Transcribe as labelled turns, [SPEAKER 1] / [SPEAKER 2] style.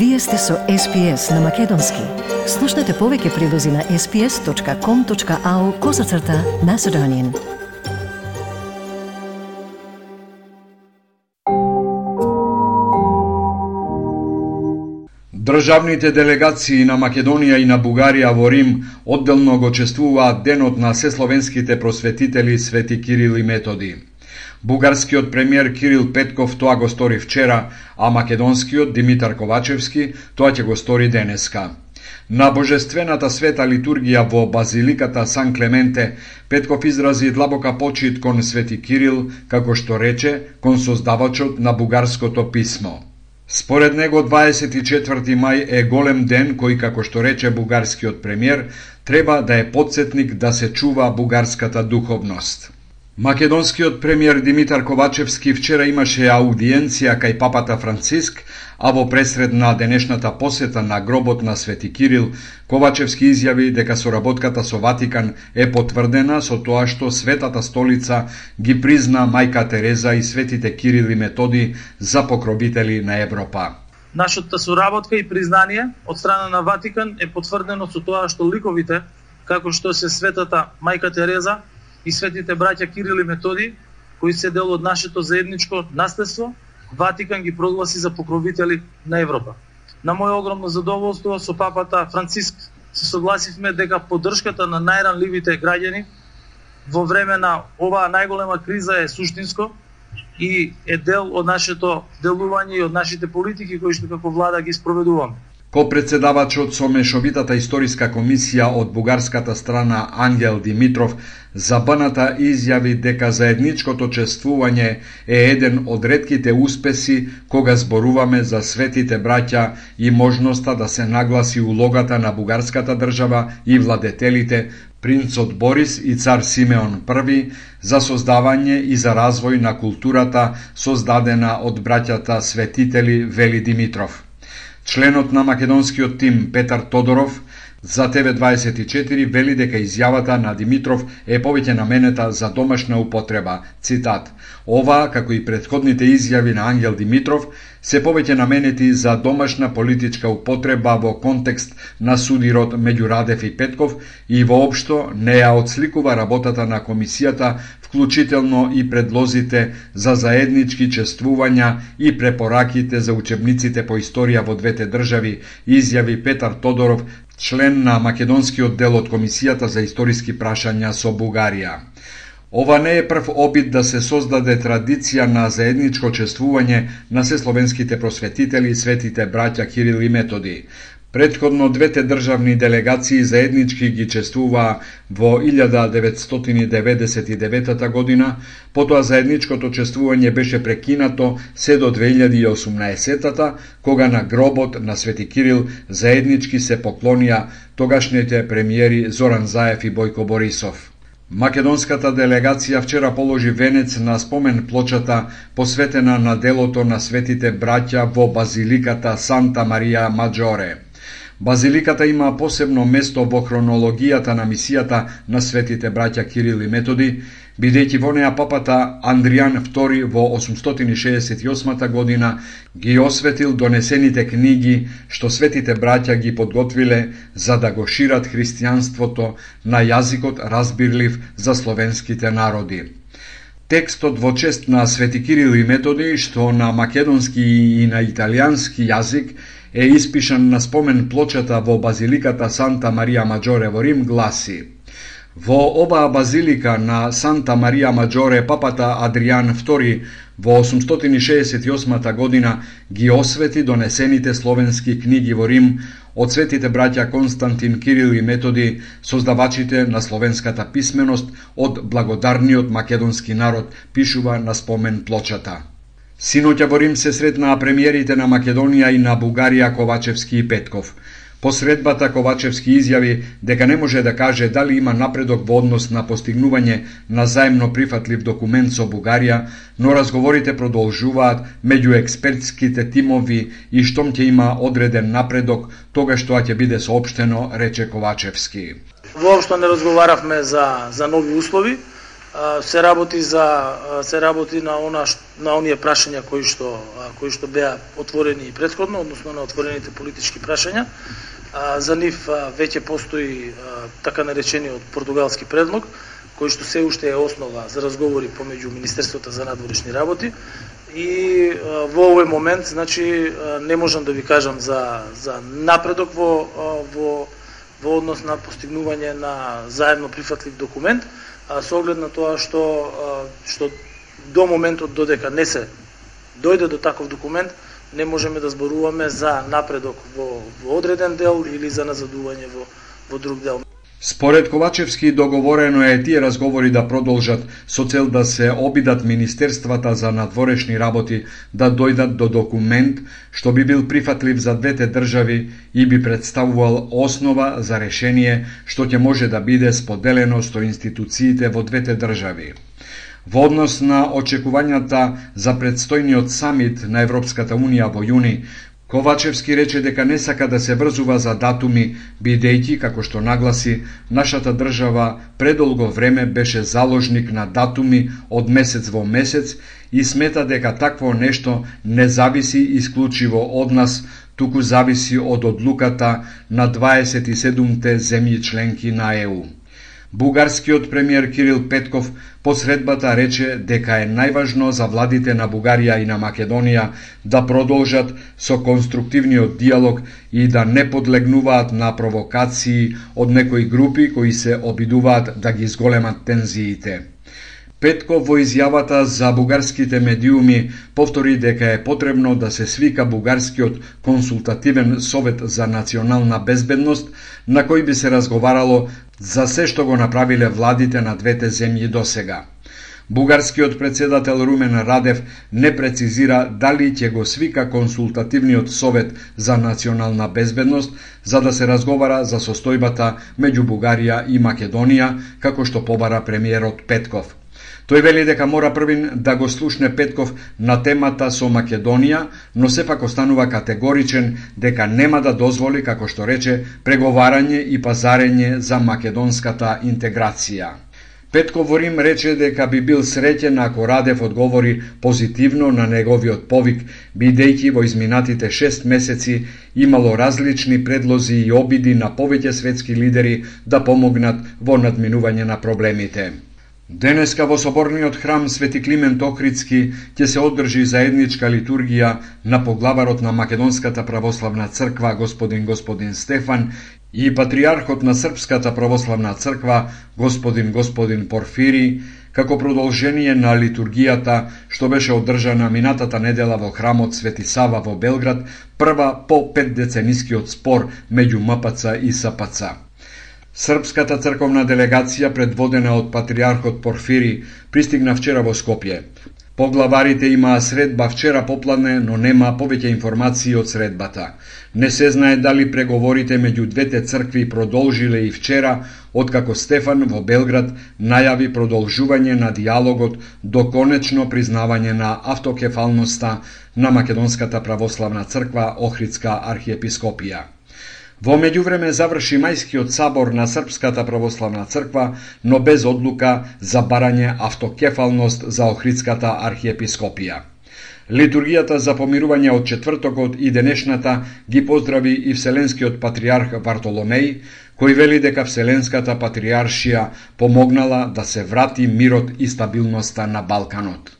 [SPEAKER 1] Вие сте со SPS на Македонски. Слушнете повеќе прилози на sps.com.au козацрта на Седонин.
[SPEAKER 2] Државните делегации на Македонија и на Бугарија во Рим одделно го чествуваат денот на сесловенските просветители Свети Кирил и Методи. Бугарскиот премиер Кирил Петков тоа го стори вчера, а македонскиот Димитар Ковачевски тоа ќе го стори денеска. На божествената света литургија во Базиликата Сан Клементе, Петков изрази длабока почит кон Свети Кирил, како што рече, кон создавачот на бугарското писмо. Според него 24 мај е голем ден кој, како што рече бугарскиот премиер, треба да е подсетник да се чува бугарската духовност. Македонскиот премиер Димитар Ковачевски вчера имаше аудиенција кај папата Франциск, а во пресред на денешната посета на гробот на Свети Кирил, Ковачевски изјави дека соработката со Ватикан е потврдена со тоа што Светата столица ги призна мајка Тереза и Светите Кирил и Методи за покровители на Европа.
[SPEAKER 3] Нашата соработка и признание од страна на Ватикан е потврдено со тоа што ликовите, како што се Светата мајка Тереза, и светите браќа Кирил и Методи, кои се дел од нашето заедничко наследство, Ватикан ги прогласи за покровители на Европа. На моје огромно задоволство со папата Франциск се согласивме дека поддршката на најранливите граѓани во време на оваа најголема криза е суштинско и е дел од нашето делување и од нашите политики кои што како влада ги спроведуваме.
[SPEAKER 2] Ко-председавачот со мешовитата историска комисија од бугарската страна Ангел Димитров за баната изјави дека заедничкото чествување е еден од редките успеси кога зборуваме за светите браќа и можноста да се нагласи улогата на бугарската држава и владетелите принцот Борис и цар Симеон I за создавање и за развој на културата создадена од браќата светители Вели Димитров. Членот на македонскиот тим Петар Тодоров за ТВ24 вели дека изјавата на Димитров е повеќе наменета за домашна употреба. Цитат. Ова, како и предходните изјави на Ангел Димитров, се повеќе наменети за домашна политичка употреба во контекст на судирот меѓу Радев и Петков и воопшто не ја одсликува работата на комисијата вклучително и предлозите за заеднички чествувања и препораките за учебниците по историја во двете држави, изјави Петар Тодоров, член на македонскиот дел од Комисијата за историски прашања со Бугарија. Ова не е прв опит да се создаде традиција на заедничко чествување на се просветители просветители, светите браќа Кирил и Методи. Предходно двете државни делегации заеднички ги чествуваа во 1999 година, потоа заедничкото чествување беше прекинато се до 2018 кога на гробот на Свети Кирил заеднички се поклонија тогашните премиери Зоран Заев и Бојко Борисов. Македонската делегација вчера положи венец на спомен плочата посветена на делото на светите браќа во Базиликата Санта Марија Маджоре. Базиликата има посебно место во хронологијата на мисијата на светите браќа Кирил и Методи, бидејќи во неа папата Андријан II во 868 година ги осветил донесените книги што светите браќа ги подготвиле за да го шират христијанството на јазикот разбирлив за словенските народи. Текстот во чест на Свети Кирил и Методи, што на македонски и на италијански јазик е испишан на спомен плочата во базиликата Санта Марија Маджоре во Рим гласи Во оваа базилика на Санта Марија Маджоре папата Адријан II во 868 година ги освети донесените словенски книги во Рим од светите браќа Константин Кирил и Методи, создавачите на словенската писменост од благодарниот македонски народ, пишува на спомен плочата. Синоќа во Рим се сретнаа премиерите на Македонија и на Бугарија Ковачевски и Петков. Посредбата Ковачевски изјави дека не може да каже дали има напредок во однос на постигнување на заемно прифатлив документ со Бугарија, но разговорите продолжуваат меѓу експертските тимови и штом ќе има одреден напредок, тогаш тоа ќе биде соопштено, рече Ковачевски.
[SPEAKER 3] Воопшто не разговаравме за, за нови услови, се работи за се работи на она на оние прашања кои што кои што беа отворени и претходно, односно на отворените политички прашања. За нив веќе постои така наречениот португалски предлог, кој што се уште е основа за разговори помеѓу Министерството за надворешни работи и во овој момент значи не можам да ви кажам за за напредок во во во однос на постигнување на заедно прифатлив документ, а со оглед на тоа што што до моментот додека не се дојде до таков документ, не можеме да зборуваме за напредок во, во одреден дел или за назадување во, во друг дел.
[SPEAKER 2] Според Ковачевски договорено е тие разговори да продолжат со цел да се обидат министерствата за надворешни работи да дојдат до документ што би бил прифатлив за двете држави и би представувал основа за решение што ќе може да биде споделено со институциите во двете држави. Во однос на очекувањата за предстојниот самит на Европската Унија во јуни, Ковачевски рече дека не сака да се врзува за датуми, бидејќи, како што нагласи, нашата држава предолго време беше заложник на датуми од месец во месец и смета дека такво нешто не зависи исклучиво од нас, туку зависи од одлуката на 27-те земји членки на ЕУ. Бугарскиот премиер Кирил Петков по средбата рече дека е најважно за владите на Бугарија и на Македонија да продолжат со конструктивниот диалог и да не подлегнуваат на провокации од некои групи кои се обидуваат да ги зголемат тензиите. Петко во изјавата за бугарските медиуми повтори дека е потребно да се свика бугарскиот консултативен совет за национална безбедност на кој би се разговарало за се што го направиле владите на двете земји досега. Бугарскиот председател Румен Радев не прецизира дали ќе го свика консултативниот совет за национална безбедност за да се разговара за состојбата меѓу Бугарија и Македонија, како што побара премиерот Петков. Тој вели дека мора првин да го слушне Петков на темата со Македонија, но сепак останува категоричен дека нема да дозволи, како што рече, преговарање и пазарење за македонската интеграција. Петков во Рим рече дека би бил среќен ако Радев одговори позитивно на неговиот повик, бидејќи во изминатите шест месеци имало различни предлози и обиди на повеќе светски лидери да помогнат во надминување на проблемите. Денеска во Соборниот храм Свети Климент Охридски ќе се одржи заедничка литургија на поглаварот на Македонската православна црква господин господин Стефан и патриархот на Српската православна црква господин господин Порфири, како продолжение на литургијата што беше одржана минатата недела во храмот Свети Сава во Белград, прва по петдеценискиот спор меѓу МПЦ и СПЦ. Српската црковна делегација предводена од патриархот Порфири пристигна вчера во Скопје. Поглаварите имаа средба вчера попладне, но нема повеќе информации од средбата. Не се знае дали преговорите меѓу двете цркви продолжиле и вчера, откако Стефан во Белград најави продолжување на диалогот до конечно признавање на автокефалноста на Македонската православна црква Охридска архиепископија. Во меѓувреме заврши мајскиот сабор на Српската православна црква, но без одлука за барање автокефалност за Охридската архиепископија. Литургијата за помирување од четвртокот и денешната ги поздрави и Вселенскиот патриарх Вартоломеј, кој вели дека Вселенската патриаршија помогнала да се врати мирот и стабилноста на Балканот.